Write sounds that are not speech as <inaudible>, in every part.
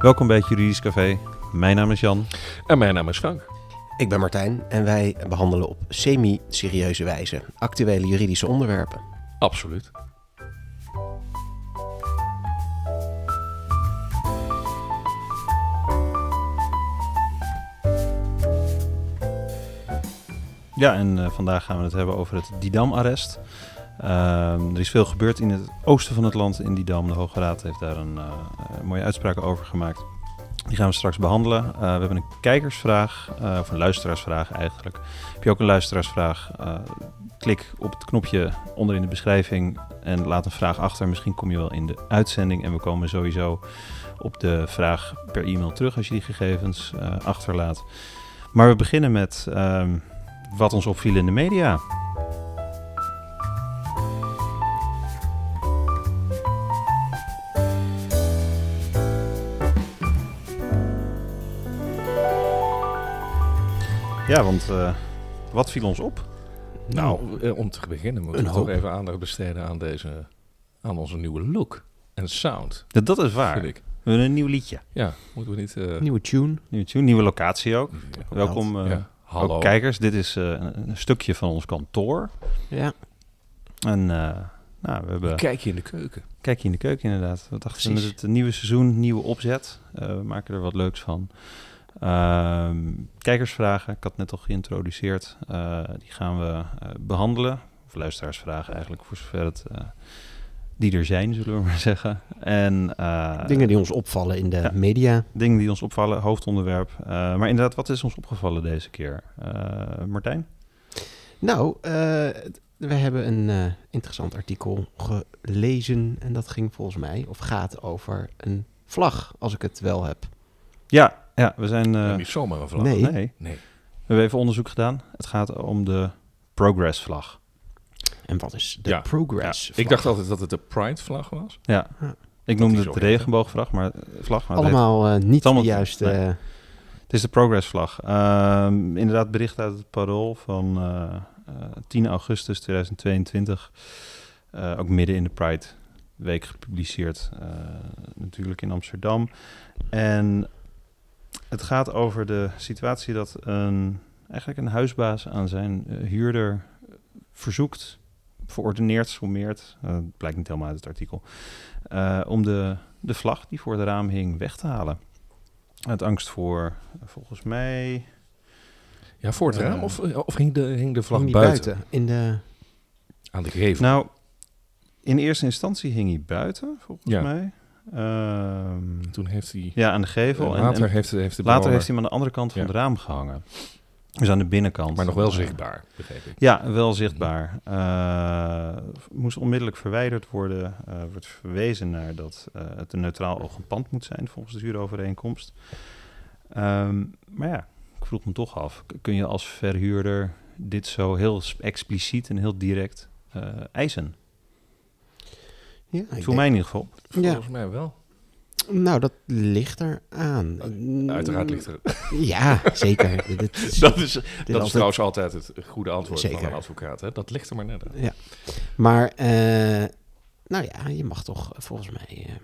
Welkom bij het Juridisch Café. Mijn naam is Jan. En mijn naam is Frank. Ik ben Martijn en wij behandelen op semi-serieuze wijze actuele juridische onderwerpen. Absoluut. Ja, en uh, vandaag gaan we het hebben over het Didam-arrest. Uh, er is veel gebeurd in het oosten van het land, in Didam. De Hoge Raad heeft daar een uh, mooie uitspraak over gemaakt. Die gaan we straks behandelen. Uh, we hebben een kijkersvraag, of een luisteraarsvraag eigenlijk. Heb je ook een luisteraarsvraag? klik op het knopje onder in de beschrijving en laat een vraag achter. Misschien kom je wel in de uitzending en we komen sowieso op de vraag per e-mail terug als je die gegevens achterlaat. Maar we beginnen met ehm, wat ons opviel in de media. Ja, want uh, wat viel ons op? Nou, uh, om te beginnen moeten we toch even aandacht besteden aan, deze, aan onze nieuwe look en sound. Ja, dat is waar. Ik. We hebben een nieuw liedje. Ja, moeten we niet... Uh... Nieuwe tune. Nieuwe tune, nieuwe locatie ook. Ja, Welkom ja. Hallo. Ook kijkers. Dit is een, een, stukje van ons kantoor. Ja. En nou, we hebben... Kijk je in de keuken. Kijk je in de keuken inderdaad. Wat dachten we met het nieuwe seizoen, nieuwe opzet. we maken er wat leuks van. Uh, kijkersvragen, ik had net al geïntroduceerd, uh, die gaan we uh, behandelen. Of luisteraarsvragen eigenlijk, voor zover het, uh, die er zijn, zullen we maar <laughs> zeggen. En, dingen die ons opvallen in de ja, media. Dingen die ons opvallen, hoofdonderwerp. maar inderdaad, wat is ons opgevallen deze keer? Martijn? Nou, we hebben een interessant artikel gelezen en dat ging volgens mij, of gaat over een vlag, als ik het wel heb. Ja, ja, we zijn... Uh, niet zomaar een vlag. Nee. nee. nee. We hebben even onderzoek gedaan. Het gaat om de Progress-vlag. En wat is de ja. Progress? Ja. Ik dacht altijd dat het de Pride-vlag was. Ja. ja. Ik noemde het de regenboogvlag, maar, vlag, maar allemaal uh, niet allemaal, de juiste... Nee. Het is de Progress-vlag. Uh, inderdaad, bericht uit het parool van uh, 10 augustus 2022. ook midden in de Pride week gepubliceerd, natuurlijk in Amsterdam. En het gaat over de situatie dat een, eigenlijk een huisbaas aan zijn uh, huurder verzoekt, verordeneert, sommeert, uh, blijkt niet helemaal uit het artikel, uh, om de, de vlag die voor de raam hing weg te halen. Uit angst voor, volgens mij... Ja, voor het raam? Of, of hing, de, hing de vlag hing buiten? buiten? In de... Aan de gevel? Nou, in eerste instantie hing hij buiten, volgens ja. mij. Um, Toen heeft hij... Ja, aan de gevel. En later, heeft, heeft, de later heeft hij hem aan de andere kant van ja. het raam gehangen. Dus aan de binnenkant. Maar nog wel zichtbaar, begreep ik. Ja, wel zichtbaar. Uh, moest onmiddellijk verwijderd worden. Uh, wordt verwezen naar dat uh, het een neutraal oog pand moet zijn volgens de huurovereenkomst. Um, maar ja, ik vroeg me toch af. Kun je als verhuurder dit zo heel expliciet en heel direct eisen? Ja, Voor mij in ieder geval. Volgens mij wel. Nou, dat ligt er aan. Uiteraard ligt er. <laughs> Ja, zeker. <laughs> dat is, dat is, dat is trouwens altijd het goede antwoord zeker. van een advocaat. Hè? Dat ligt er maar net aan. Ja. Maar, uh, nou ja, je mag toch volgens mij uh,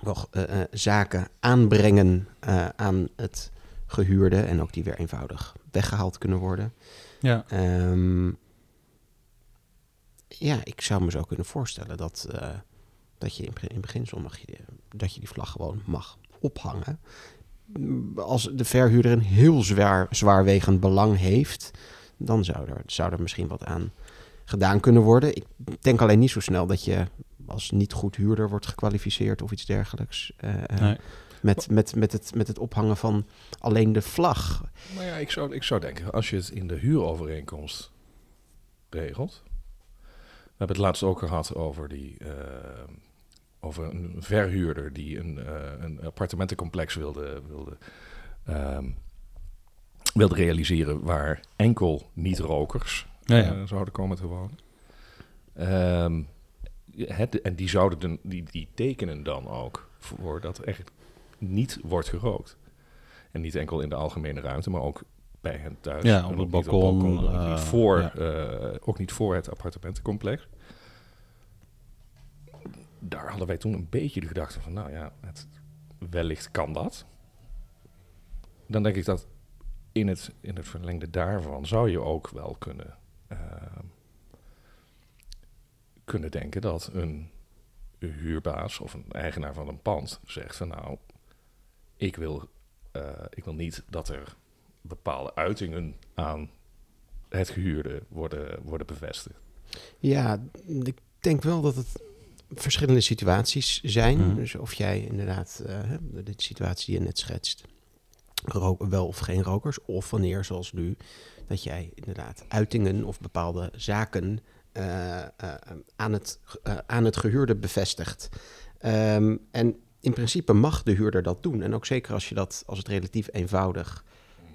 wel uh, zaken aanbrengen aan het gehuurde en ook die weer eenvoudig weggehaald kunnen worden. Ja. Um, ja, ik zou me zo kunnen voorstellen dat, uh, dat je in, in beginsel mag je, dat je die vlag gewoon mag ophangen. Als de verhuurder een heel zwaar, zwaarwegend belang heeft, dan zou er, zou er misschien wat aan gedaan kunnen worden. Ik denk alleen niet zo snel dat je als niet goed huurder wordt gekwalificeerd of iets dergelijks. Uh, nee. Met, met, met, het, met het ophangen van alleen de vlag. Maar ja, ik zou, ik zou denken, als je het in de huurovereenkomst regelt, we hebben het laatst ook gehad over, die, uh, over een verhuurder die een, uh, een appartementencomplex wilde, wilde, uh, wilde realiseren waar enkel niet-rokers ja, ja. Eh, zouden komen te wonen. Ehm, het, en die, zouden de, die, die tekenen dan ook voor dat er echt niet wordt gerookt. En niet enkel in de algemene ruimte, maar ook bij hen thuis. Ja, op het balkon. balkon uh, niet eh, voor, ja. uh, ook niet voor het appartementencomplex. Daar hadden wij toen een beetje de gedachte van, nou ja, het, wellicht kan dat. Dan denk ik dat in het, in het verlengde daarvan zou je ook wel kunnen, eh, kunnen denken dat een huurbaas of een eigenaar van een pand zegt van nou, ik wil, eh, ik wil niet dat er bepaalde uitingen aan het gehuurde worden, worden bevestigd. Ja, ik denk wel dat het verschillende situaties zijn. Mhm. Dus of jij inderdaad, eh, de situatie die je net schetst, wel of geen rokers. Of wanneer, zoals nu, dat jij inderdaad uitingen of bepaalde zaken eh, eh, aan, het, aan het gehuurde bevestigt. Ehm, en in principe mag de huurder dat doen. En ook zeker als je dat, als het relatief eenvoudig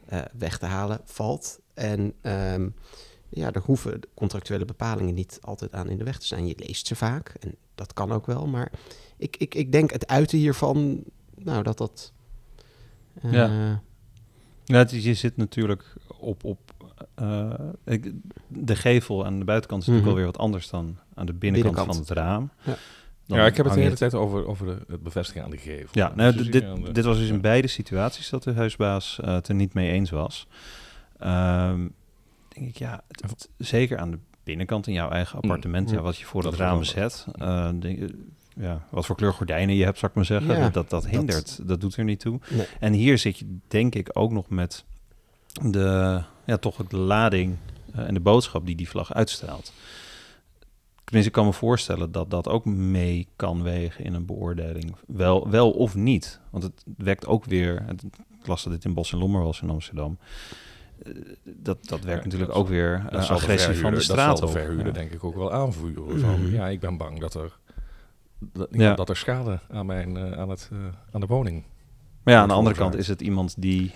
eh, weg te halen valt. En ehm, ja, er hoeven contractuele bepalingen niet altijd aan in de weg te zijn. Je leest ze vaak en dat kan ook wel. Maar ik, ik, ik denk het uiten hiervan, nou dat dat... eh, Ja. Ja, het is- je zit natuurlijk op, op eh, ik- de gevel aan de buitenkant is Mhm. natuurlijk alweer wat anders dan aan de binnenkant, Binnenkant. van het raam. Ja. Ja, ik heb het de hele tijd over, over de, het bevestigen aan de gevel. Ja, nou, dit, de- dit was dus in beide situaties dat de huisbaas eh, het er niet mee eens was. Ehm, denk ik, ja, het- het- zeker aan de binnenkant in jouw eigen appartement, mm. ja, wat je voor het raam zet. eh, denk- ja, wat voor kleur gordijnen je hebt, zou ik maar zeggen. Ja, dat, dat, hindert, dat, doet er niet toe. Nee. En hier zit je denk ik ook nog met de, ja, toch de lading eh, en de boodschap die die vlag uitstraalt. Tenminste, ik kan me voorstellen dat dat ook mee kan wegen in een beoordeling. Wel, wel of niet. Want het wekt ook weer... Het, ik las dat dit in Bos en Lommer was in Amsterdam. Eh, Dat, dat werkt Ja, natuurlijk dat- ook weer uh, agressie van de straat Dat zal de verhuurder Ja. denk ik ook wel aanvoeren. Van, Mhm. Ja, ik ben bang dat er, dat, Ja. dat er schade aan, mijn, eh, aan, het, aan de woning. Maar ja, aan de andere kant is het iemand die...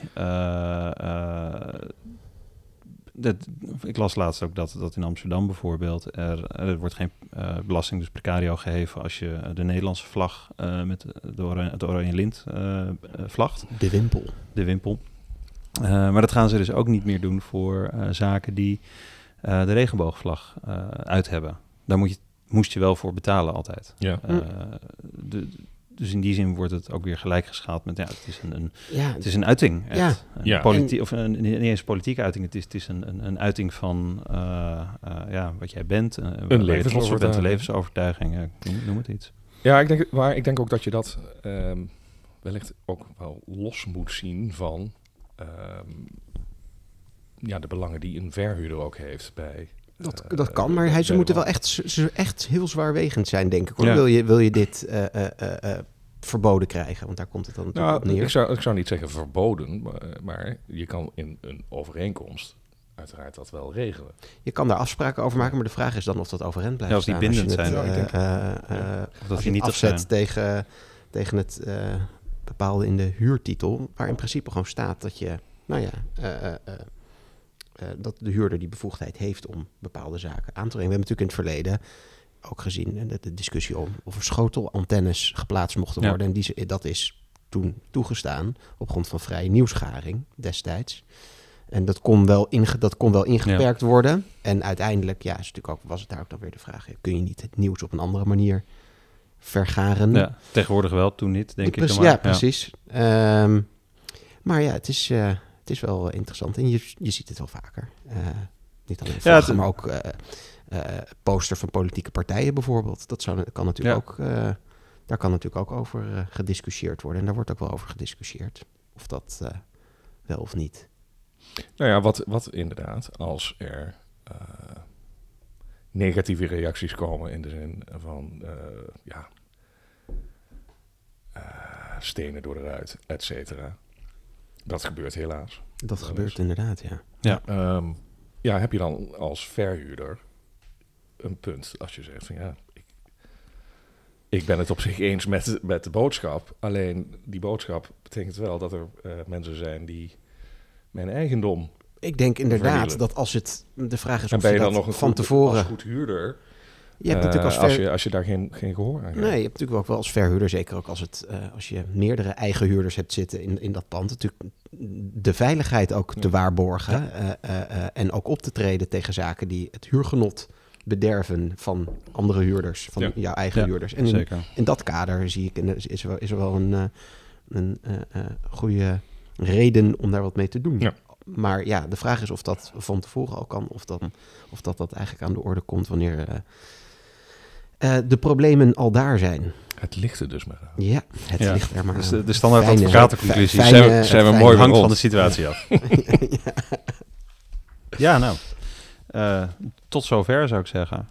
dat, ik las laatst ook dat, dat in Amsterdam bijvoorbeeld... er, er wordt geen eh, belasting, dus precario gegeven... als je de Nederlandse vlag eh, met de oranje, het oranje lint eh, vlagt. De wimpel. de wimpel. Eh, maar dat gaan ze dus ook niet meer doen voor eh, zaken die eh, de regenboogvlag eh, uit hebben. Daar moet je, moest je wel voor betalen altijd. Ja. Eh, de, dus in die zin wordt het ook weer gelijk geschaald met, ja, het is een, een, Ja, het is een uiting. Echt. Ja. Een Ja. politi- of een, niet eens een politieke uiting, het is, het is een, een, een uiting van uh, uh, ja, wat jij bent. Uh, een levensovertuiging. Een levensovertuiging, noem, noem, het iets. Ja, ik denk, maar ik denk ook dat je dat um, wellicht ook wel los moet zien van um, ja, de belangen die een verhuurder ook heeft bij. Dat, dat kan, maar hij, ze moeten wel echt, ze, echt heel zwaarwegend zijn, denk ik. Hoor. Ja. Wil, je, wil je dit uh, verboden krijgen? Want daar komt het dan natuurlijk nou, op neer. Ik zou, ik zou niet zeggen verboden, maar, maar je kan in een overeenkomst uiteraard dat wel regelen. Je kan daar afspraken over maken, maar de vraag is dan of dat overeind blijft ja, als die staan. bindend als je zijn. het, uh, ja. of dat je niet afzet zijn. tegen, tegen het uh, bepaalde in de huurtitel, waar in principe gewoon staat dat je, nou ja, uh, dat de huurder die bevoegdheid heeft om bepaalde zaken aan te brengen. We hebben natuurlijk in het verleden ook gezien de, de discussie om of er schotelantennes geplaatst mochten Ja. worden. En die, dat is toen toegestaan op grond van vrije nieuwsgaring destijds. En dat kon wel, inge, dat kon wel ingeperkt ja. worden. En uiteindelijk ja, is natuurlijk ook, was het daar ook dan weer de vraag: kun je niet het nieuws op een andere manier vergaren? Ja, tegenwoordig wel, toen niet, denk ik. Dan maar. Ja, precies. Um, maar ja, het is, uh, het is wel interessant en je, je ziet het wel vaker. Uh, niet alleen vlaggen, ja, maar ook uh, poster van politieke partijen bijvoorbeeld. Dat zou, kan natuurlijk ja. ook, daar kan natuurlijk ook over gediscussieerd worden. En daar wordt ook wel over gediscussieerd. Of dat wel of niet. Nou ja, wat, wat inderdaad, als er negatieve reacties komen in de zin van, ja, stenen door de ruit, et cetera. Dat gebeurt helaas. Dat, gebeurt inderdaad, ja. Ja. Um, ja, heb je dan als verhuurder een punt als je zegt van ja, ik, ik ben het op zich eens met, met de boodschap. Alleen die boodschap betekent wel dat er uh, mensen zijn die mijn eigendom. Ik denk inderdaad dat als het de vraag is en of ben je je dan dat nog een van goed, tevoren als goed huurder. Je hebt natuurlijk als, ver... als, je, als je daar geen, geen gehoor aan hebt. Nee, je hebt natuurlijk ook wel als verhuurder, zeker ook als, het, uh, als je meerdere eigen huurders hebt zitten in, in dat pand, natuurlijk de veiligheid ook te waarborgen ja. uh, uh, en ook op te treden tegen zaken die het huurgenot bederven van andere huurders, van ja. jouw eigen ja, huurders. En in, zeker. in, dat kader zie ik, is er wel, is er wel een, een eh, eh, goede reden om daar wat mee te doen. Ja. Maar ja, de vraag is of dat van tevoren al kan, of, dan, of dat, dat eigenlijk aan de orde komt wanneer eh, eh, de problemen al daar zijn. Het ligt er dus maar aan. Ja, het Ja, ligt er maar Dus aan. de, de standaard Fijne- advocatenconclusie fijne- zijn we- zijn we mooi hangt van de situatie af. <laughs> ja, nou. eh, tot zover zou ik zeggen.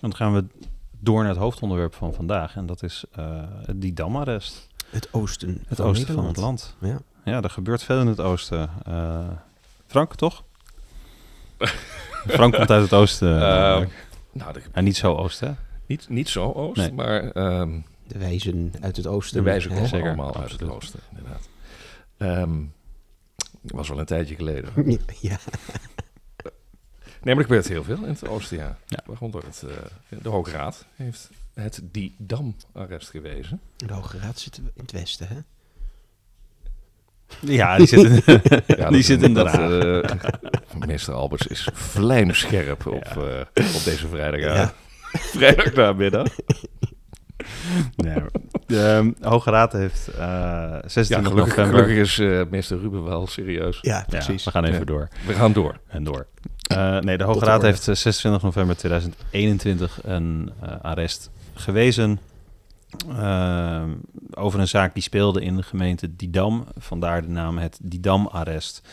Dan gaan we door naar het hoofdonderwerp van vandaag. En dat is eh die damarrest. Het oosten Het van oosten van het land. Ja. Ja, er gebeurt veel in het oosten. Eh, Frank, toch? <laughs> Frank komt uit het oosten. Eh, namelijk. nou, de- En niet zo oosten, hè? niet, niet zo oost, Nee. maar ehm, De wijzen uit het oosten. de wijzen komen Zeker, allemaal uit het oosten, inderdaad. Ehm was wel een tijdje geleden. <laughs> Ja, Nee, maar er gebeurt heel veel in het oosten, ja. Ja. Waaronder het, eh, de Hoge Raad heeft het Didam-arrest gewezen. de Hoge Raad zit in het westen, hè? Ja, die zit in, <laughs> Ja, die dat- zit in dat, Haag. eh, meester Alberts is vlijmscherp op, Ja. eh, op deze vrijdag. Ja. <laughs> Vrijdag namiddag. Nee, de ehm, Hoge Raad heeft eh 26 Ja, gelukkig, november... gelukkig is eh, meester Ruben wel serieus. Ja, Ja, precies. we gaan even Ja. door We gaan door. en door. Eh, nee, de Hoge Tot de Raad heeft eh, 26 november 2021 een eh, arrest gewezen... eh, over een zaak die speelde in de gemeente Didam. Vandaar de naam het Didam-arrest.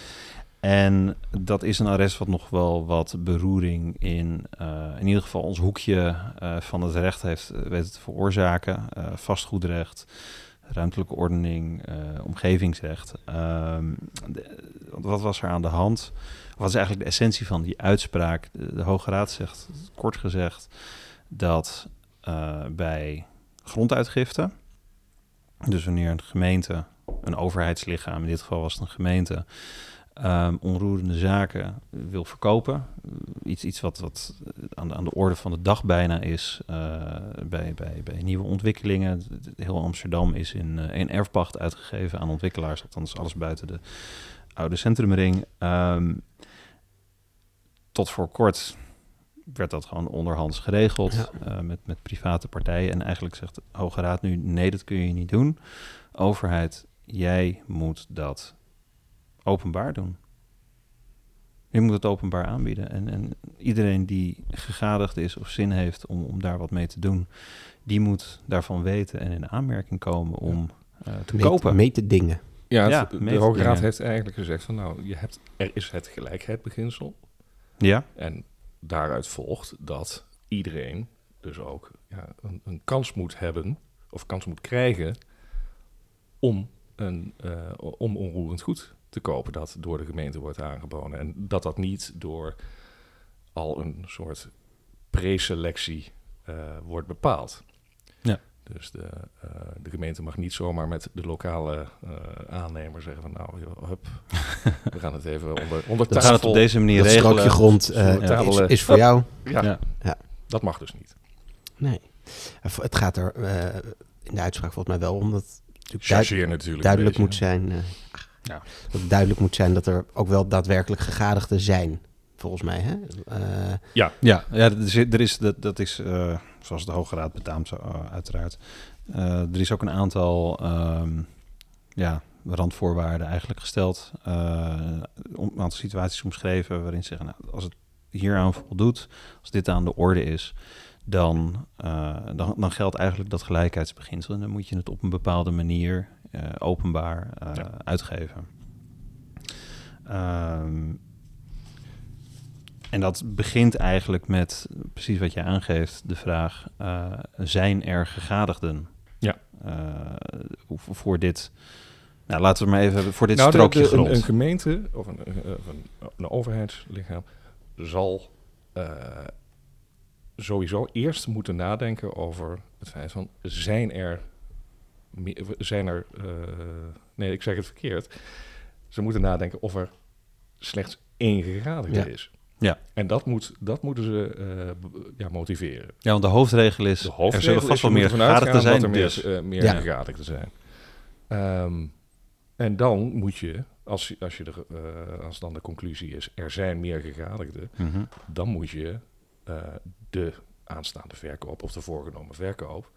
En dat is een arrest wat nog wel wat beroering in, eh, in ieder geval ons hoekje eh, van het recht heeft weten te veroorzaken. Vastgoedrecht, ruimtelijke ordening, omgevingsrecht. Ehm, wat was er aan de hand? Wat is eigenlijk de essentie van die uitspraak? De, de Hoge Raad zegt, kort gezegd, dat bij gronduitgifte, dus wanneer een gemeente, een overheidslichaam, in dit geval was het een gemeente, ehm, onroerende zaken wil verkopen. Iets, iets wat, wat aan, de, aan de orde van de dag bijna is eh, bij, bij, bij nieuwe ontwikkelingen. Heel Amsterdam is in, eh, in erfpacht uitgegeven aan ontwikkelaars, althans alles buiten de oude centrumring. Ehm, tot voor kort werd dat gewoon onderhands geregeld Ja. eh, met, met private partijen. En eigenlijk zegt de Hoge Raad nu, nee, dat kun je niet doen. Overheid, jij moet dat openbaar doen. Je moet het openbaar aanbieden. En, en iedereen die gegadigd is of zin heeft om, om daar wat mee te doen, die moet daarvan weten en in aanmerking komen om eh, te Meet- kopen. Mee te dingen. Ja, het- Ja, de Hoge Raad heeft eigenlijk gezegd van nou, je hebt, er is het gelijkheidsbeginsel. ja, En daaruit volgt dat iedereen dus ook ja, een, kans moet hebben, of kans moet krijgen, om, een, eh, om onroerend goed te kopen dat door de gemeente wordt aangeboden. En dat dat niet door al een soort preselectie eh, wordt bepaald. Ja. Dus de, eh, de gemeente mag niet zomaar met de lokale eh, aannemer zeggen van nou, joh, hup, <laughs> we gaan het even onder, onder we tafel. gaan het op deze manier Dat regelen. strookje grond eh, is, is voor jou. Ja, Ja. Ja. dat mag dus niet. Nee. Het gaat er eh, in de uitspraak volgens mij wel om dat duid- natuurlijk. duidelijk moet zijn. Ja. Dat het duidelijk moet zijn dat er ook wel daadwerkelijk gegadigden zijn. Volgens mij, hè? Eh, Ja, ja er is, er is, dat, dat is eh, zoals de Hoge Raad betaamt, eh, uiteraard. Eh, er is ook een aantal ehm, ja, randvoorwaarden eigenlijk gesteld. eh, om, een aantal situaties omschreven waarin ze zeggen, nou, als het hieraan voldoet, als dit aan de orde is, dan, dan, dan geldt eigenlijk dat gelijkheidsbeginsel. En dan moet je het op een bepaalde manier openbaar Ja. uitgeven. Ehm, en dat begint eigenlijk met precies wat je aangeeft, de vraag: eh, zijn er gegadigden? Ja. Eh, voor- dit. Nou, laten we maar even voor dit Nou, de- strookje de- grond. een, een gemeente of een, eh, of een, een overheidslichaam zal sowieso eerst moeten nadenken over het feit van zijn er zijn er nee ik zeg het verkeerd ze moeten nadenken of er slechts één gegadigde Ja. is Ja. en dat moet dat moeten ze eh, ja motiveren ja, want de hoofdregel is: de er zullen vast wel meer uitgaan zijn. er Dus. meer, eh, meer Ja. gegadigden zijn. Ehm, en dan moet je, als, als, je er, eh, als dan de conclusie is, er zijn meer gegadigden, Mhm. dan moet je de aanstaande verkoop of de voorgenomen verkoop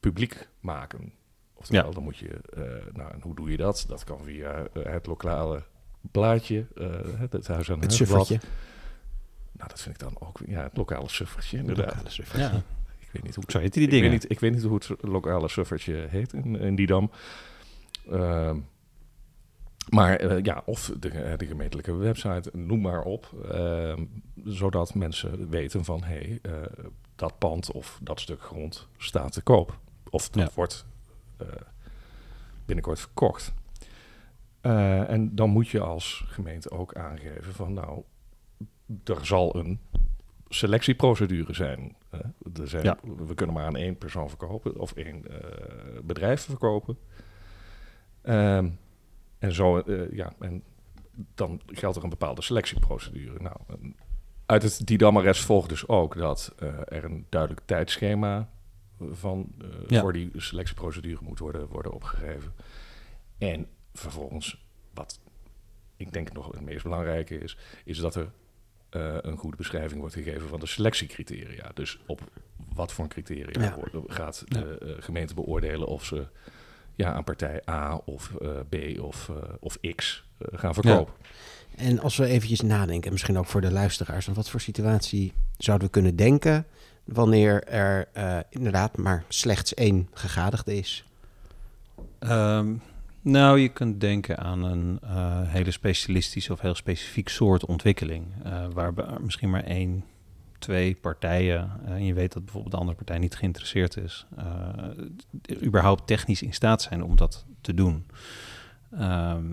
publiek maken. Oftewel, Ja. dan moet je, nou, en hoe doe je dat? Dat kan via het lokale blaadje, eh, het, huis aan Het suffertje. Nou, dat vind ik dan ook, ja, het lokale suffertje, inderdaad. Lokale suffertje. Ja, Ik weet niet hoe zo heet die ik dingen. Weet niet, ik weet niet hoe het lokale suffertje heet in, in Didam. Ehm, maar eh, ja, of de, de gemeentelijke website, noem maar op. ehm, zodat mensen weten van, hé, hey, eh, dat pand of dat stuk grond staat te koop. Of dat Ja. wordt eh, binnenkort verkocht. Eh, en dan moet je als gemeente ook aangeven van, nou, er zal een selectieprocedure zijn. hè. er zijn Ja. We kunnen maar aan één persoon verkopen of één eh, bedrijf verkopen. Ehm, en zo, eh, ja, en dan geldt er een bepaalde selectieprocedure. Nou, uit het Didam-arrest volgt dus ook dat er een duidelijk tijdschema van Ja. voor die selectieprocedure moet worden, worden opgegeven. En vervolgens, wat ik denk nog het meest belangrijke is, is dat er eh, een goede beschrijving wordt gegeven van de selectiecriteria. Dus op wat voor criteria Ja. wordt- gaat de eh, gemeente beoordelen of ze ja, aan partij A of eh, B of, eh, of X gaan verkopen. En als we eventjes nadenken, misschien ook voor de luisteraars, aan wat voor situatie zouden we kunnen denken wanneer er eh, inderdaad maar slechts één gegadigde is? Ehm, nou, je kunt denken aan een eh, hele specialistische of heel specifiek soort ontwikkeling. eh waar misschien maar één, twee partijen, eh, en je weet dat bijvoorbeeld de andere partij niet geïnteresseerd is, überhaupt technisch in staat zijn om dat te doen. Ehm,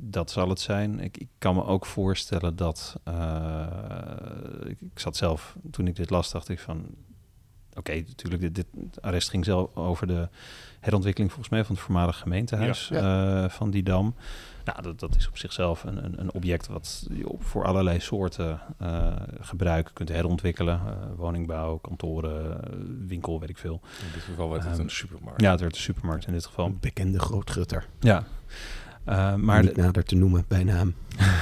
dat zal het zijn. Ik, ik kan me ook voorstellen dat. ik, ik zat zelf, toen ik dit las, dacht ik van. Oké, natuurlijk, dit, dit arrest ging zelf over de herontwikkeling volgens mij van het voormalige gemeentehuis Ja. eh, van die dam. Nou, dat, dat is op zichzelf een, een, een object wat je op, voor allerlei soorten eh, gebruik kunt herontwikkelen. Eh, woningbouw, kantoren, winkel, weet ik veel. In dit geval werd het Ehm, een supermarkt. Ja, het werd een supermarkt in dit geval. Een bekende grootgutter. Ja. Eh, maar Niet de- nader te noemen bij naam. <laughs>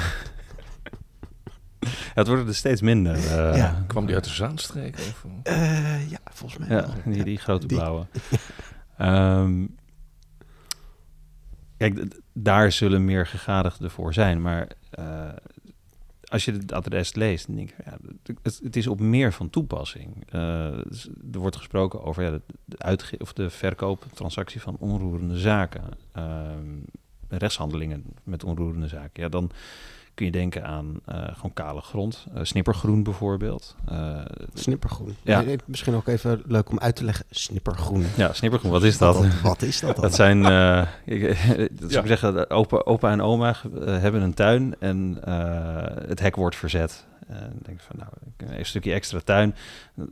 <laughs> het worden er steeds minder. eh, Ja. Kwam die uit de Zaanstreek? Of, Eh, ja, volgens mij Ja, wel. die, die grote Die- blauwe. <laughs> Ehm, kijk, daar zullen meer gegadigden voor zijn. Maar eh, als je het adres leest, dan denk ik, ja, het, het is op meer van toepassing. Eh, dus er wordt gesproken over ja, de, de, uitge- of de verkoop, transactie van onroerende zaken. Ehm, rechtshandelingen met onroerende zaken. Ja, dan kun je denken aan eh, gewoon kale grond. eh, snippergroen bijvoorbeeld. Eh, Snippergroen. Ja. Misschien ook even leuk om uit te leggen. Snippergroen. ja, snippergroen, wat is dat? Wat, wat is dat dan? Dat zijn, eh, <laughs> ik, dat zou ik zeggen, opa, opa en oma hebben een tuin en eh, het hek wordt verzet. En denk van, nou, een stukje extra tuin.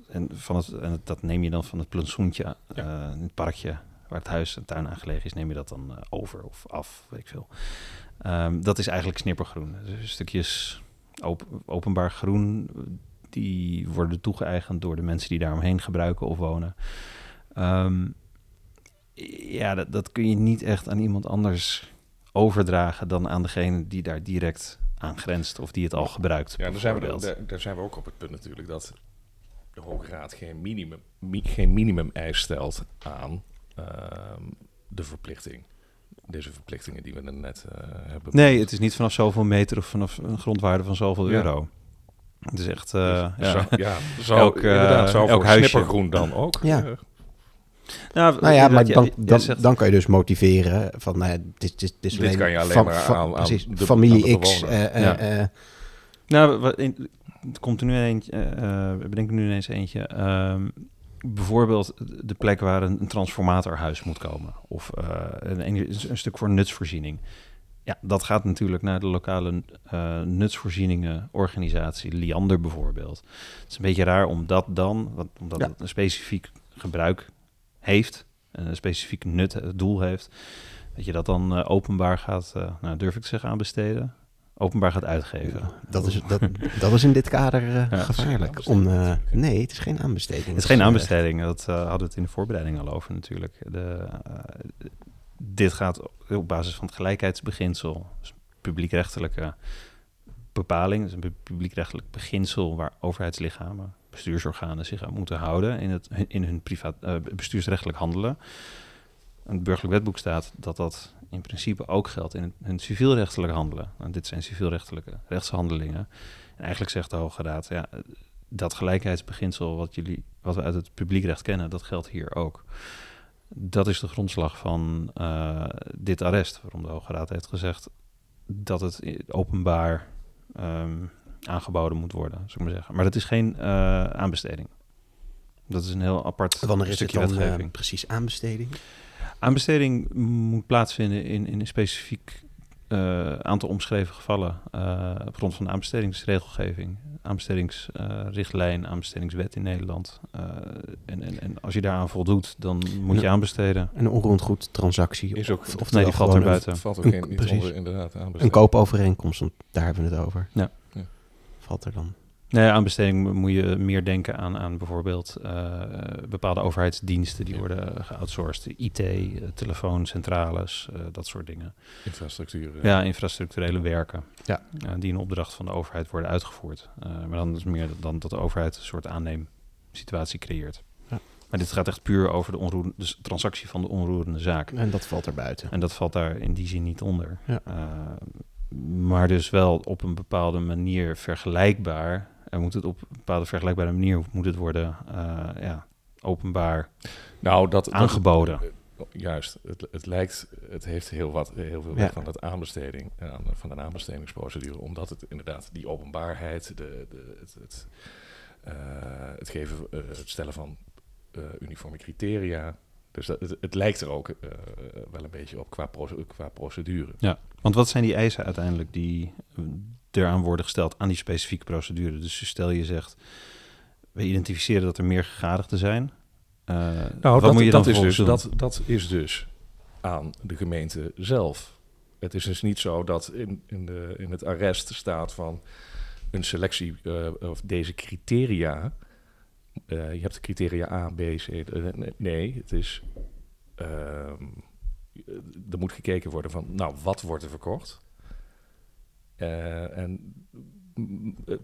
En, van het, en dat neem je dan van het plantsoentje eh, in het parkje waar het huis en tuin aangelegen is, neem je dat dan over of af, weet ik veel. Ehm, dat is eigenlijk snippergroen. Dus stukjes op, openbaar groen, die worden toegeëigend door de mensen die daaromheen gebruiken of wonen. Ehm, ja, dat, dat kun je niet echt aan iemand anders overdragen dan aan degene die daar direct aan grenst of die het al gebruikt. Ja, daar zijn, we, daar, daar zijn we ook op het punt natuurlijk dat de Hoge Raad geen minimum, mi- geen minimum eis stelt aan ehm, de verplichting. Deze verplichtingen die we er net eh, hebben. Nee, het is niet vanaf zoveel meter of vanaf een grondwaarde van zoveel Ja. euro. Het is echt... eh, Dus ja. Zou, ja, zou, Elk, eh, inderdaad, zou elk voor huisje. snippergroen dan ook. Ja. Nou, Nou ja, maar dan, dan, zegt- dan kan je dus motiveren van, nou ja, dit, dit, dit is Dit kan je alleen fa- maar aan- aan precies, de- familie aan de X. eh, eh, Ja. eh, Nou, wat in, het komt er nu eentje, eh eh, bedenk er nu ineens eentje. Ehm, bijvoorbeeld de plek waar een, een transformatorhuis moet komen. Of eh, een, een, stuk voor nutsvoorziening. Ja, dat gaat natuurlijk naar de lokale eh nutsvoorzieningenorganisatie, Liander bijvoorbeeld. Het is een beetje raar om dat dan, want, omdat Ja. het een specifiek gebruik heeft, en een specifiek nut, eh, doel heeft, dat je dat dan openbaar gaat, nou durf ik te zeggen, aanbesteden. Openbaar gaat uitgeven. dat, is, dat, dat is in dit kader eh, Ja. gevaarlijk. Om, eh, nee, het is geen aanbesteding. Het is geen aanbesteding, dat eh, hadden we het in de voorbereiding al over natuurlijk. De, eh, dit gaat op basis van het gelijkheidsbeginsel, dus publiekrechtelijke bepaling, dus een publiekrechtelijk beginsel waar overheidslichamen, bestuursorganen zich aan moeten houden in, het, in hun privaat, uh, bestuursrechtelijk handelen. In het burgerlijk wetboek staat dat dat in principe ook geldt in hun civielrechtelijk handelen. En dit zijn civielrechtelijke rechtshandelingen. En eigenlijk zegt de Hoge Raad, ja, dat gelijkheidsbeginsel wat, jullie, wat we uit het publiekrecht kennen, dat geldt hier ook. Dat is de grondslag van uh, dit arrest, waarom de Hoge Raad heeft gezegd dat het openbaar um, aangeboden moet worden, zou ik maar zeggen. Maar dat is geen uh, aanbesteding. Dat is een heel apart Wanneer is stukje het dan, wetgeving. Uh, precies aanbesteding? Aanbesteding moet plaatsvinden in, in een specifiek uh, aantal omschreven gevallen uh, op grond van de aanbestedingsregelgeving, aanbestedingsrichtlijn, aanbestedingswet in Nederland. Uh, en, en, en als je daaraan voldoet, dan moet je aanbesteden. Een onroerend goed transactie. Is ook, of, of nee, die valt er buiten. Valt ook geen, niet onder, inderdaad, Een koopovereenkomst, want daar hebben we het over. Ja. ja. Valt er dan. Nee, aanbesteding moet je meer denken aan, aan bijvoorbeeld uh, bepaalde overheidsdiensten die ja. worden geoutsourced. IT, uh, telefooncentrales, uh, dat soort dingen. Infrastructuur. Ja, infrastructurele werken. Ja. die in opdracht van de overheid worden uitgevoerd. maar dan is meer dan dat de overheid een soort aanneemsituatie creëert. Ja. Maar dit gaat echt puur over de, onroerende, de transactie van de onroerende zaak. En dat valt er buiten. En dat valt daar in die zin niet onder. Ja. maar dus wel op een bepaalde manier vergelijkbaar en moet het op een bepaalde vergelijkbare manier moet het worden uh, ja, openbaar nou, dat, aangeboden. Dat, juist, het, het lijkt, het heeft heel, wat, heel veel ja. van dat aanbesteding, van een aanbestedingsprocedure, omdat het inderdaad die openbaarheid, de, de, het, het, uh, het geven, uh, het stellen van uniforme criteria. Dus dat, het, het lijkt er ook wel een beetje op qua, qua procedure. Ja, want wat zijn die eisen uiteindelijk die eraan worden gesteld aan die specifieke procedure. Dus stel je zegt, we identificeren dat er meer gegadigden zijn. Uh, nou, dat, moet je dat, is dus, dat, dat is dus aan de gemeente zelf. Het is dus niet zo dat in, in, de, in het arrest staat van een selectie uh, of deze criteria. Uh, je hebt de criteria A, B, C. nee, het is. Ehm, er moet gekeken worden van, nou, wat wordt er verkocht? Uh, en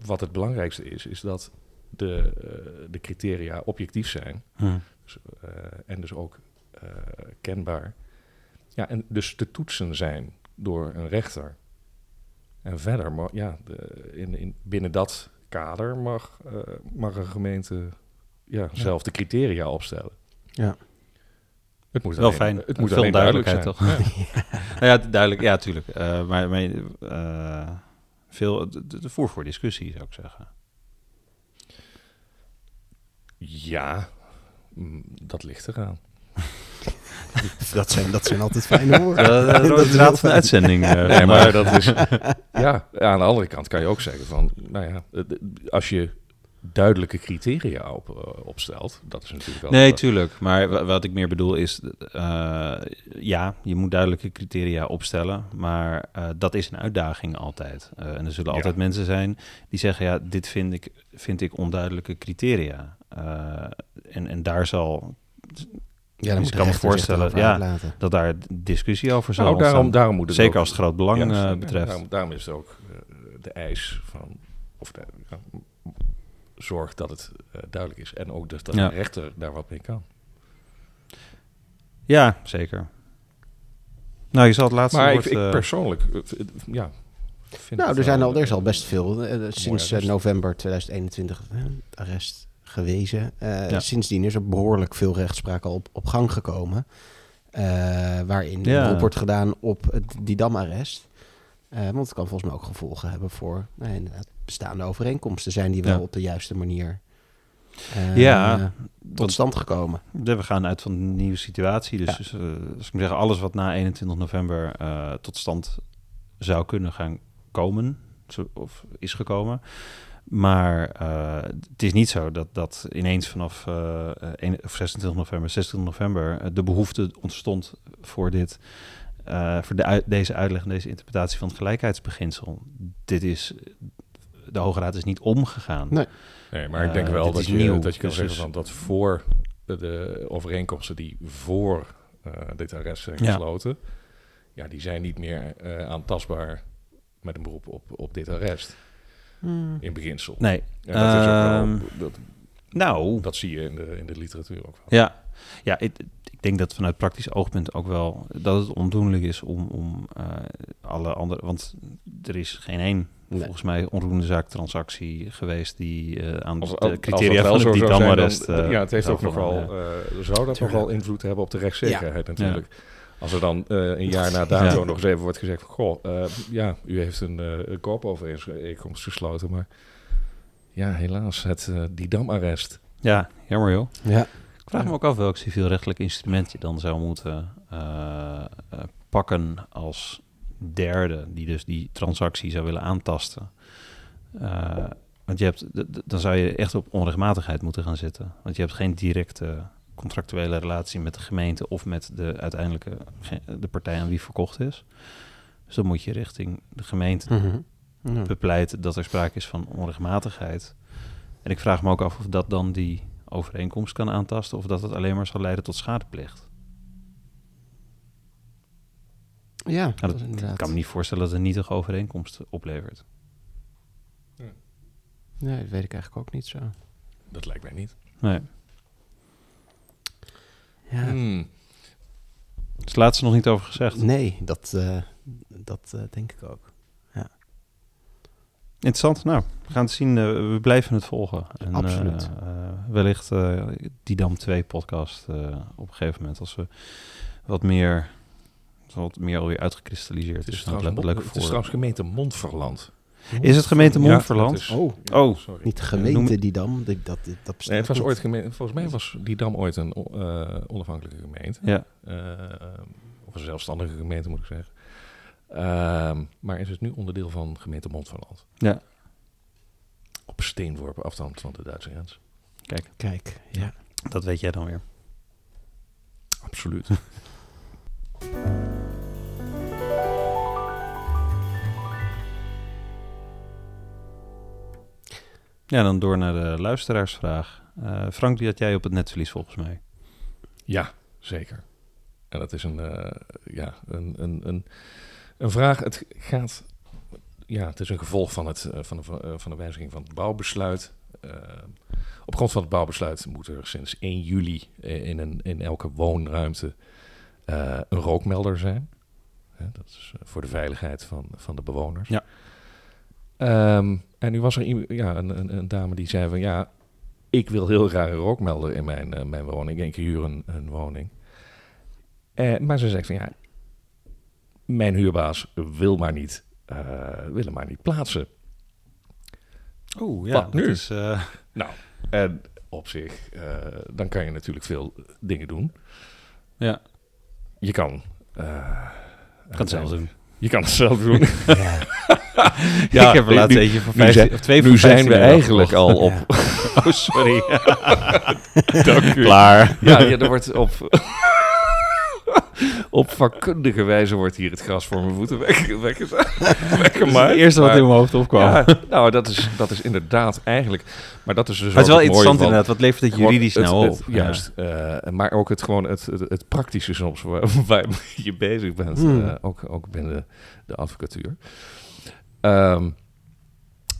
wat het belangrijkste is, is dat de, uh, de criteria objectief zijn. Hmm. Dus, uh, en dus ook kenbaar. Ja, en dus te toetsen zijn door een rechter. En verder, maar, ja, de, in, in, binnen dat kader mag, mag een gemeente ja, Ja. zelf de criteria opstellen. Ja. Het moet Wel alleen, fijn. Het moet Veel alleen duidelijk zijn. duidelijkheid, <laughs> Ja. nou ja, duidelijk. Ja, tuurlijk. Uh, maar maar uh, veel de, de voer voor discussie, zou ik zeggen. Ja, mm, dat ligt eraan. <laughs> dat, zijn, dat zijn altijd fijne woorden. Dat, dat, <laughs> dat is raad van de uitzending. Uh, nee, maar dat is... ja, aan de andere kant kan je ook zeggen van... Nou ja, als je duidelijke criteria op, uh, opstelt. Dat is natuurlijk wel... Nee, tuurlijk. Maar wat ik meer bedoel is... Uh, ja, je moet duidelijke criteria opstellen. Maar uh, dat is een uitdaging altijd. Uh, en er zullen altijd mensen zijn die zeggen... ja, dit vind ik, vind ik onduidelijke criteria. Uh, en, en daar zal... Ja, dan dus ik kan me voorstellen ja, dat daar discussie over zal nou, daarom, daarom moet het Zeker ook, als het groot belang ja, betreft. Daarom, daarom, is het ook de eis van... Of de, zorg dat het uh, duidelijk is. En ook dus dat ja. de rechter daar wat mee kan. Ja, zeker. Nou, je zal het laatste maar woord... ik, ik persoonlijk, uh, ja... nou, er, zijn al, er is al best veel. Uh, sinds november 2021 arrest gewezen. Ja. Sindsdien is er behoorlijk veel rechtspraak al op, op gang gekomen. Uh, waarin ja. wordt gedaan op het Didam-arrest. Uh, want het kan volgens mij ook gevolgen hebben voor nou, inderdaad, bestaande overeenkomsten. Zijn die wel ja. op de juiste manier uh, ja, tot stand gekomen? We gaan uit van een nieuwe situatie. Dus, ja. dus uh, dus ik moet zeggen, alles wat na 21 november tot stand zou kunnen gaan komen, of is gekomen. Maar het is niet zo dat, dat ineens vanaf 1, of 26 november, 26 november de behoefte ontstond voor dit voor de deze uitleg en deze interpretatie van het gelijkheidsbeginsel. Dit is, de Hoge Raad is niet omgegaan. Nee, nee maar ik denk uh, wel dat je, nieuw, dat je kan dus zeggen van dat voor de, de overeenkomsten die voor uh, dit arrest zijn gesloten, ja. ja, die zijn niet meer aantastbaar met een beroep op, op dit arrest. Hmm. In beginsel. Nee. En dat, is ook Ehm, wel, dat, Nou, dat zie je in de, in de literatuur ook wel. Ja, ja ik, ik denk dat vanuit praktisch oogpunt ook wel dat het ondoenlijk is om, om eh, alle andere. Want er is geen één, Nee. volgens mij, onroerende zaaktransactie geweest die eh, aan Als, de als- criteria van het zijn, Didam-arrest. dan- eh, ja, het heeft ook nog wel, vallen, ja. eh, zou dat nog Tuurlijk. wel invloed hebben op de rechtszekerheid natuurlijk. Als er dan eh, een jaar na Ja. dato nog eens even wordt gezegd van, goh, eh, ja, u heeft een, eh een koopovereenkomst gesloten, maar ja, helaas, het uh, Didam-arrest. Ja, jammer joh. Ja. Ik vraag me ook af welk civielrechtelijk instrument je dan zou moeten eh, eh, pakken als derde, die dus die transactie zou willen aantasten. Eh, want je hebt, dan zou je echt op onrechtmatigheid moeten gaan zitten. Want je hebt geen directe contractuele relatie met de gemeente of met de uiteindelijke de partij aan wie verkocht is. Dus dan moet je richting de gemeente. Ja. bepleiten dat er sprake is van onrechtmatigheid. En ik vraag me ook af of dat dan die overeenkomst kan aantasten of dat het alleen maar zal leiden tot schadeplicht. Ja, Nou, dat ik kan me niet voorstellen dat het een nietige overeenkomst oplevert. Nee, dat weet ik eigenlijk ook niet zo. Dat lijkt mij niet. Nee. Ja. Hmm. Dus laat ze nog niet over gezegd. Nee, dat, eh, dat eh, denk ik ook. Interessant. Nou, we gaan het zien. eh, we blijven het volgen. En, Absoluut. eh, eh, wellicht die Dam 2 podcast eh, op een gegeven moment als we wat meer, wat meer alweer uitgekristalliseerd Het is, is. trouwens, leuk Mon- het is trouwens gemeente Mondverland. Is het gemeente Ja, Montferland? is- Oh. ja, Oh. sorry. Niet gemeente het- die dam, dat, dat, dat bestaat Nee, het was niet. ooit gemeente. Volgens mij was die dam ooit een eh, onafhankelijke gemeente. Ja. Eh, of een zelfstandige gemeente moet ik zeggen. Ehm, maar is het nu onderdeel van gemeente Montferland. Ja. Op steenworpen afstand van de Duitse grens. Kijk, Kijk, ja. dat weet jij dan weer. Absoluut. <laughs> Ja, dan door naar de luisteraarsvraag. Eh, Frank, die had jij op het netverlies volgens mij. Ja, zeker. En dat is een, eh, ja, een, een, een, een vraag. Het gaat. Ja, het is een gevolg van, het, eh, van, de, van de wijziging van het bouwbesluit. Op grond van het bouwbesluit moet er sinds 1 juli in, een, in elke woonruimte een rookmelder zijn. Dat is voor de veiligheid van, van de bewoners. Ja. Ehm, en nu was er ja, een, een, een dame die zei van ja, ik wil heel graag een rookmelder in mijn, eh, mijn woning. Ik huur een, een woning. Eh, maar ze zegt van ja, mijn huurbaas wil maar niet, eh, wil hem maar niet plaatsen. Oeh, ja, dat is... En op zich, eh, dan kan je natuurlijk veel dingen doen. ja, Je kan... eh, kan het zelf doen. Je kan het zelf doen. ja. <laughs> Ja, ik heb er laatst eentje nu 15, zijn- of twee voor nu zijn 15 we eigenlijk al op... Ja. <laughs> Oh, sorry. <laughs> Dank u. Klaar. Ja, ja, er wordt op... op vakkundige wijze wordt hier het gras voor mijn voeten weg, <laughs> weggemaakt. het eerste wat Maar- in mijn hoofd opkwam. Ja, nou, dat is, dat is inderdaad eigenlijk... Maar dat is dus Maar het is wel interessant van- inderdaad. Wat levert het juridisch het- nou het- op? Juist. eh, maar ook het, gewoon het, het, praktische soms waar, <laughs> waar je bezig bent. Hmm. eh, ook, ook binnen de, de advocatuur. Ehm,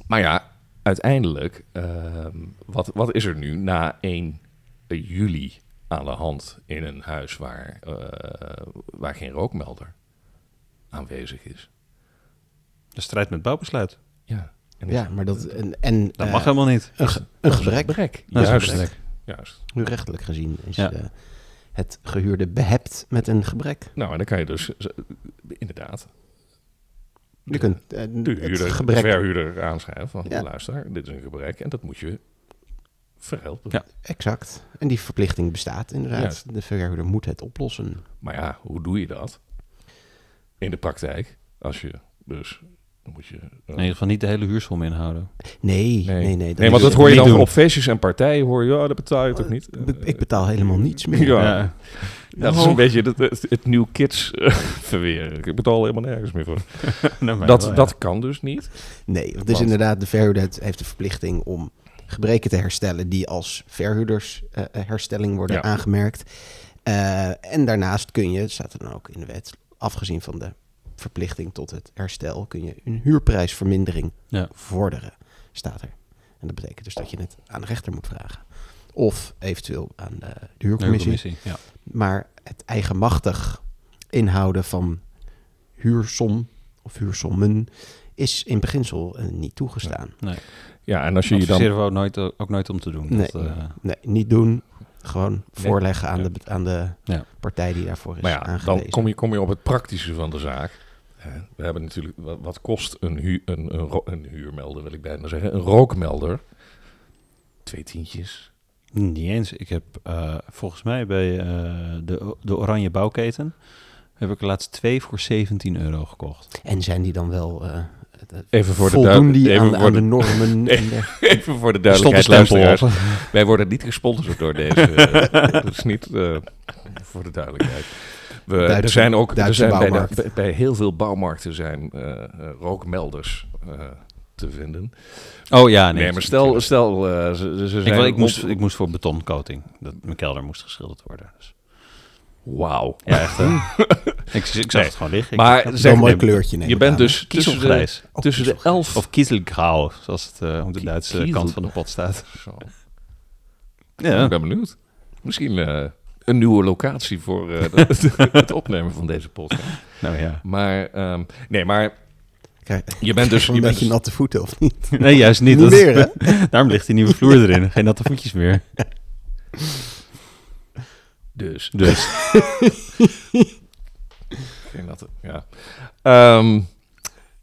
maar ja, uiteindelijk, ehm, wat, wat is er nu na 1 juli aan de hand in een huis waar, eh, waar geen rookmelder aanwezig is? De strijd met bouwbesluit. Ja, en ja, maar dat... En, en Dat eh, mag helemaal niet. een, ge- een gebrek. Juist. gebrek. Juist. Nu rechtelijk gezien is Ja. eh, het gehuurde behept met een gebrek. Nou, en dan kan je dus inderdaad Je kunt eh, de, het gebrek... de verhuurder aanschrijven van Ja. luister, dit is een gebrek en dat moet je verhelpen. Ja. Exact. En die verplichting bestaat inderdaad. Juist. De verhuurder moet het oplossen. Maar ja, hoe doe je dat? In de praktijk, als je dus, dan moet je... eh, In ieder geval niet de hele huursom inhouden. Nee, nee, nee. nee, dat want dat hoor je dan doen. op feestjes en partijen, hoor je, ja, dat betaal je toch niet? Ik betaal helemaal niets meer. Ja, Ja. dat is een beetje het, het, het nieuw kids eh, <laughs> verweer. Ik betaal helemaal nergens meer voor. <laughs> Nou, Dat, wel, dat kan dus niet. Nee, want dus inderdaad, de verhuurder heeft de verplichting om gebreken te herstellen die als verhuurdersherstelling worden Ja. aangemerkt. Eh, en daarnaast kun je, staat er dan ook in de wet, afgezien van de verplichting tot het herstel kun je een huurprijsvermindering Ja. vorderen, staat er. En dat betekent dus dat je het aan de rechter moet vragen. Of eventueel aan de, de huurcommissie. Huurcommissie, Ja. Maar het eigenmachtig inhouden van huursom of huursommen is in beginsel eh, niet toegestaan. Ja, en als je je dan... We ook nooit, ook nooit om te doen. Nee. Dat, eh, Nee, niet doen. Gewoon voorleggen aan, Ja. de, aan de Ja. partij die daarvoor is Maar ja, aangewezen. dan kom je, kom je op het praktische van de zaak. Hè, We hebben natuurlijk, wat, wat kost een, hu, een, een, ro- een huurmelder, wil ik bijna zeggen, een rookmelder? Twee tientjes. Niet eens. Ik heb eh, volgens mij bij eh, de, de Oranje Bouwketen... heb ik laatst twee voor 17 euro gekocht. En zijn die dan wel... eh, Even voor de voldoen die even aan, voor aan de- de normen? <laughs> en de- Even voor de duidelijkheid, stempel luisteraars. op. Wij worden niet gesponsord door deze. <laughs> eh, dat is niet eh, voor de duidelijkheid. We, er zijn ook er zijn bij, de- heel veel bouwmarkten zijn rookmelders eh, te vinden. Oh ja, nee. Nee, maar stel, stel eh, ze, ze Ik, zijn ik, moest, ik moest voor betoncoating. Dat mijn kelder moest geschilderd worden. Dus. Wauw. Ja, echt. hè? <laughs> ik, ik zag Nee. het gewoon liggen. Maar zeg, een mooi kleurtje neem je bent dus tussen de. Oh, tussen de kiezelgrijs. elf... Of kiezelgrauw, zoals het eh, op de Duitse kant van de pot staat. Zo. <laughs> Ja, Ik ben benieuwd. Misschien eh, een nieuwe locatie voor eh, <laughs> het, het opnemen van deze podcast. nou ja. Maar, ehm, nee, maar je bent dus... een Je bent beetje dus natte voeten, of niet? Nee, juist niet. Niet Dat- meer, hè? Daarom ligt die nieuwe vloer erin. Geen natte voetjes meer. Dus... <laughs> Dus. Geen natte, ja. Ehm,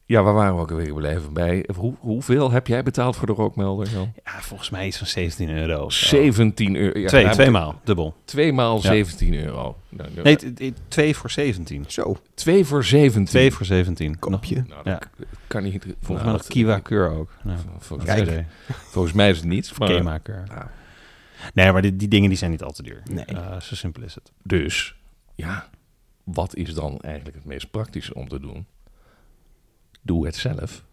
ja, waar waren we ook alweer gebleven? Bij, hoe, hoeveel heb jij betaald voor de rookmelder, Jan? Ja, volgens mij iets van 17 euro. of zo. 17 euro. Ja, Twee, daar twee ik- maal, dubbel. Twee maal Ja. 17 euro. Nou, nou, Nee, twee voor 17. Zo, twee voor 17. Twee voor 17. kopje. Nou, Ja. dat kan niet. Volgens nou, mij nog dat- Kiwa Keur ook. Nou, Volgens, Kijk. mij, volgens mij is het niet. Of maar- Kema Keur. Ja. Nee, maar die, die dingen die zijn niet al te duur. Nee. Eh, zo simpel is het. Dus, ja, wat is dan eigenlijk het meest praktische om te doen? Doe het zelf.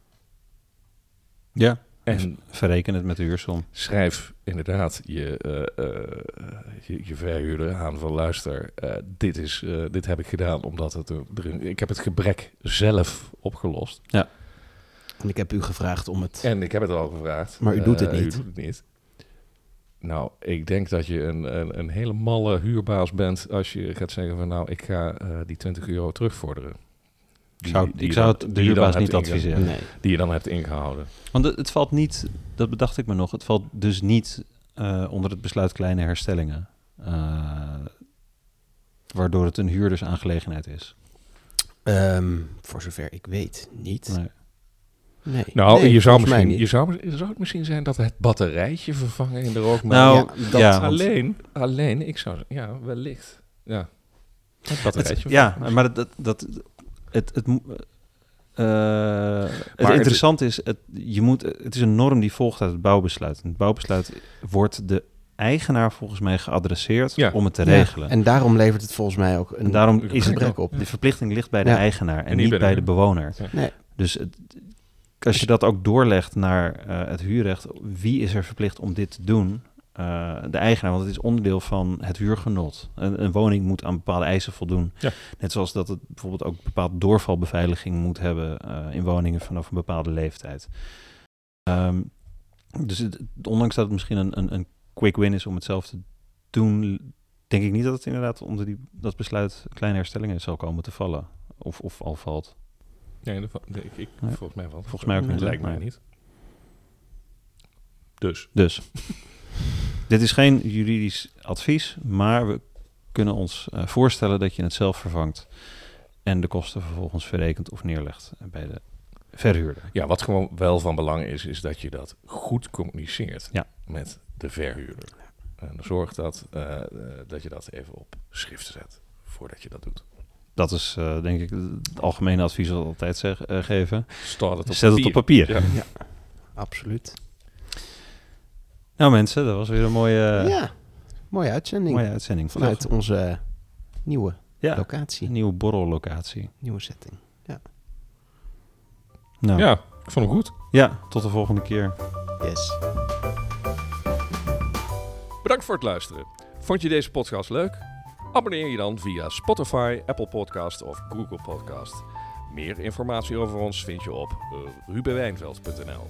Ja. En Verreken het met de huursom. schrijf inderdaad je, eh, eh, je, je verhuurder aan van luister, eh, dit, is, eh, dit heb ik gedaan omdat het er, er- ik heb het gebrek zelf opgelost. En ik heb u gevraagd om het... En ik heb het al gevraagd. Maar u doet het niet. U doet het niet. Nou, ik denk dat je een, een, een hele malle huurbaas bent als je gaat zeggen van nou, ik ga eh, die 20 euro terugvorderen. Die- Zou, die ik zou dan- het de huurbaas niet adviseren. Nee. Die je dan hebt ingehouden. Want het, het valt niet, dat bedacht ik me nog, het valt dus niet eh, onder het besluit kleine herstellingen. Eh, waardoor het een huurdersaangelegenheid is. Ehm, voor zover ik weet, niet. Nee. Nee. Nou, Nee, je zou misschien, je niet. zou, zou het misschien zijn dat het batterijtje vervangen in de rookmelder. Nou, ja, dat- ja, want- alleen, alleen, ik zou, ja, wellicht. Ja, het Het, batterijtje. ja, maar dat, dat, het, het, eh, het het- interessante is, het, je moet, het is een norm die volgt uit het bouwbesluit. En het bouwbesluit wordt de eigenaar volgens mij geadresseerd Ja. om het te Ja, regelen. En daarom levert het volgens mij ook een En daarom een is het, op. de verplichting ligt bij de Ja. eigenaar en, niet bij de, bewoner. Nee. Dus het- als je dat ook doorlegt naar eh, het huurrecht, wie is er verplicht om dit te doen? Eh, de eigenaar, want het is onderdeel van het huurgenot. Een, een woning moet aan bepaalde eisen voldoen. Ja. Net zoals dat het bijvoorbeeld ook bepaalde doorvalbeveiliging moet hebben eh, in woningen vanaf een bepaalde leeftijd. Ehm, dus het, ondanks dat het misschien een, een, een quick win is om het zelf te doen, denk ik niet dat het inderdaad onder die, dat besluit kleine herstellingen zal komen te vallen. Of, of al valt. Nee, dat, nee, ik, ik, Nee. volgens mij wel. Volgens mij ook niet, lijkt mij niet. Dus, Dus, <laughs> dit is geen juridisch advies, maar we kunnen ons eh, voorstellen dat je het zelf vervangt en de kosten vervolgens verrekent of neerlegt bij de verhuurder. ja, wat gewoon wel van belang is, is dat je dat goed communiceet Ja. met de verhuurder. En zorg dat, eh, eh, dat je dat even op schrift zet voordat je dat doet. Dat is eh, denk ik het algemene advies dat we altijd zeg, eh, geven. Staat het op Zet het op papier. Ja. Absoluut. Nou mensen, dat was weer een mooie, ja, mooie uitzending. mooie uitzending. Vanuit onze nieuwe ja, locatie, nieuwe borrellocatie. nieuwe setting. Nou, Ja, ik vond hem goed. ja, tot de volgende keer. Yes. Bedankt voor het luisteren. Vond je deze podcast leuk? Abonneer je dan via Spotify, Apple Podcast of Google Podcast. Meer informatie over ons vind je op uh, rubenwijnveld.nl.